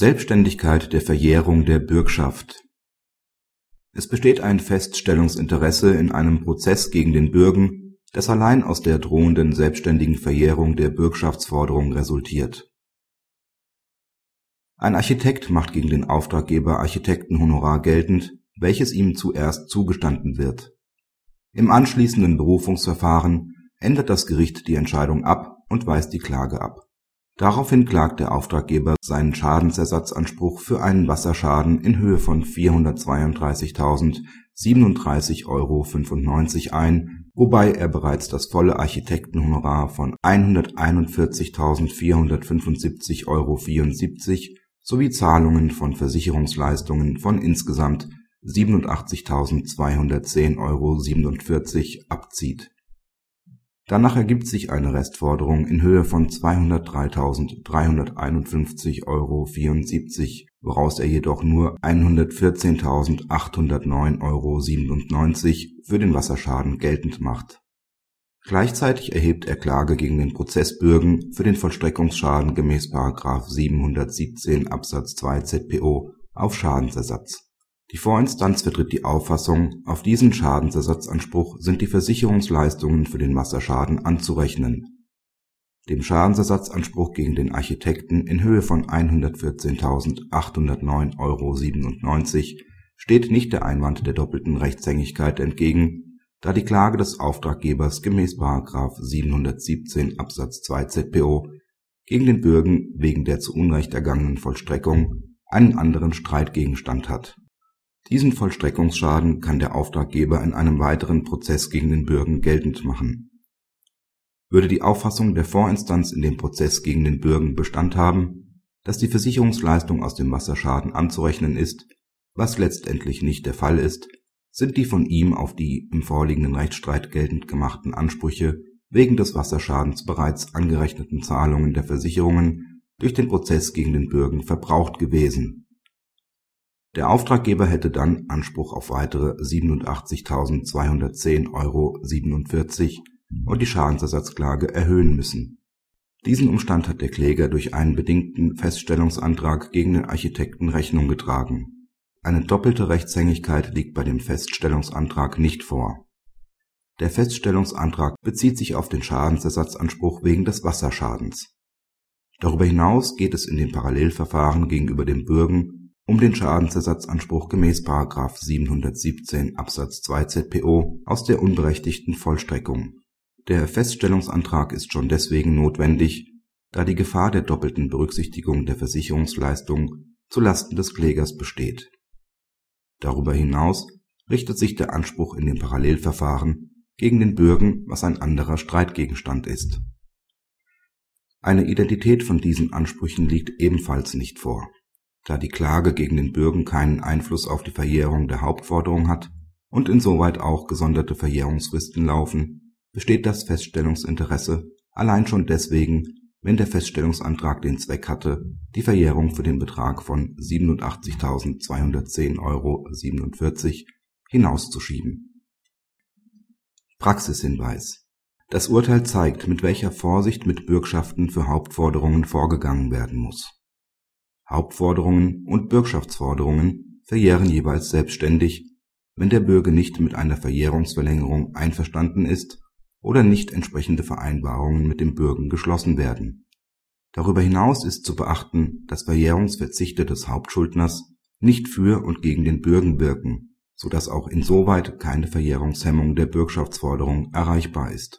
Selbständigkeit der Verjährung der Bürgschaft Es besteht ein Feststellungsinteresse in einem Prozess gegen den Bürgen, das allein aus der drohenden selbständigen Verjährung der Bürgschaftsforderung resultiert. Ein Architekt macht gegen den Auftraggeber Architektenhonorar geltend, welches ihm zuerst zugestanden wird. Im anschließenden Berufungsverfahren ändert das Gericht die Entscheidung ab und weist die Klage ab Daraufhin klagt der Auftraggeber seinen Schadensersatzanspruch für einen Wasserschaden in Höhe von 432.037,95 Euro ein, wobei er bereits das volle Architektenhonorar von 141.475,74 Euro sowie Zahlungen von Versicherungsleistungen von insgesamt 87.210,47 Euro abzieht Danach ergibt sich eine Restforderung in Höhe von 203.351,74 Euro, woraus er jedoch nur 114.809,97 Euro für den Wasserschaden geltend macht. Gleichzeitig erhebt er Klage gegen den Prozessbürgen für den Vollstreckungsschaden gemäß § 717 Absatz 2 ZPO auf Schadensersatz die Vorinstanz vertritt die Auffassung, auf diesen Schadensersatzanspruch sind die Versicherungsleistungen für den Wasserschaden anzurechnen. Dem Schadensersatzanspruch gegen den Architekten in Höhe von 114.809,97 Euro steht nicht der Einwand der doppelten Rechtshängigkeit entgegen, da die Klage des Auftraggebers gemäß § 717 Absatz 2 ZPO gegen den Bürgen wegen der zu Unrecht ergangenen Vollstreckung einen anderen Streitgegenstand hat diesen Vollstreckungsschaden kann der Auftraggeber in einem weiteren Prozess gegen den Bürgen geltend machen. Würde die Auffassung der Vorinstanz in dem Prozess gegen den Bürgen Bestand haben, dass die Versicherungsleistung aus dem Wasserschaden anzurechnen ist, was letztendlich nicht der Fall ist, sind die von ihm auf die im vorliegenden Rechtsstreit geltend gemachten Ansprüche wegen des Wasserschadens bereits angerechneten Zahlungen der Versicherungen durch den Prozess gegen den Bürgen verbraucht gewesen der Auftraggeber hätte dann Anspruch auf weitere 87.210,47 Euro und die Schadensersatzklage erhöhen müssen. Diesen Umstand hat der Kläger durch einen bedingten Feststellungsantrag gegen den Architekten Rechnung getragen. Eine doppelte Rechtshängigkeit liegt bei dem Feststellungsantrag nicht vor. Der Feststellungsantrag bezieht sich auf den Schadensersatzanspruch wegen des Wasserschadens. Darüber hinaus geht es in dem Parallelverfahren gegenüber dem Bürgen um den Schadensersatzanspruch gemäß § 717 Absatz 2 ZPO aus der unberechtigten Vollstreckung. Der Feststellungsantrag ist schon deswegen notwendig, da die Gefahr der doppelten Berücksichtigung der Versicherungsleistung zu Lasten des Klägers besteht. Darüber hinaus richtet sich der Anspruch in dem Parallelverfahren gegen den Bürgen, was ein anderer Streitgegenstand ist. Eine Identität von diesen Ansprüchen liegt ebenfalls nicht vor da die Klage gegen den Bürgen keinen Einfluss auf die Verjährung der Hauptforderung hat und insoweit auch gesonderte Verjährungsfristen laufen, besteht das Feststellungsinteresse allein schon deswegen, wenn der Feststellungsantrag den Zweck hatte, die Verjährung für den Betrag von 87.210,47 Euro hinauszuschieben. Praxishinweis Das Urteil zeigt, mit welcher Vorsicht mit Bürgschaften für Hauptforderungen vorgegangen werden muss Hauptforderungen und Bürgschaftsforderungen verjähren jeweils selbstständig, wenn der Bürger nicht mit einer Verjährungsverlängerung einverstanden ist oder nicht entsprechende Vereinbarungen mit dem Bürgen geschlossen werden. Darüber hinaus ist zu beachten, dass Verjährungsverzichte des Hauptschuldners nicht für und gegen den Bürgen wirken, so dass auch insoweit keine Verjährungshemmung der Bürgschaftsforderung erreichbar ist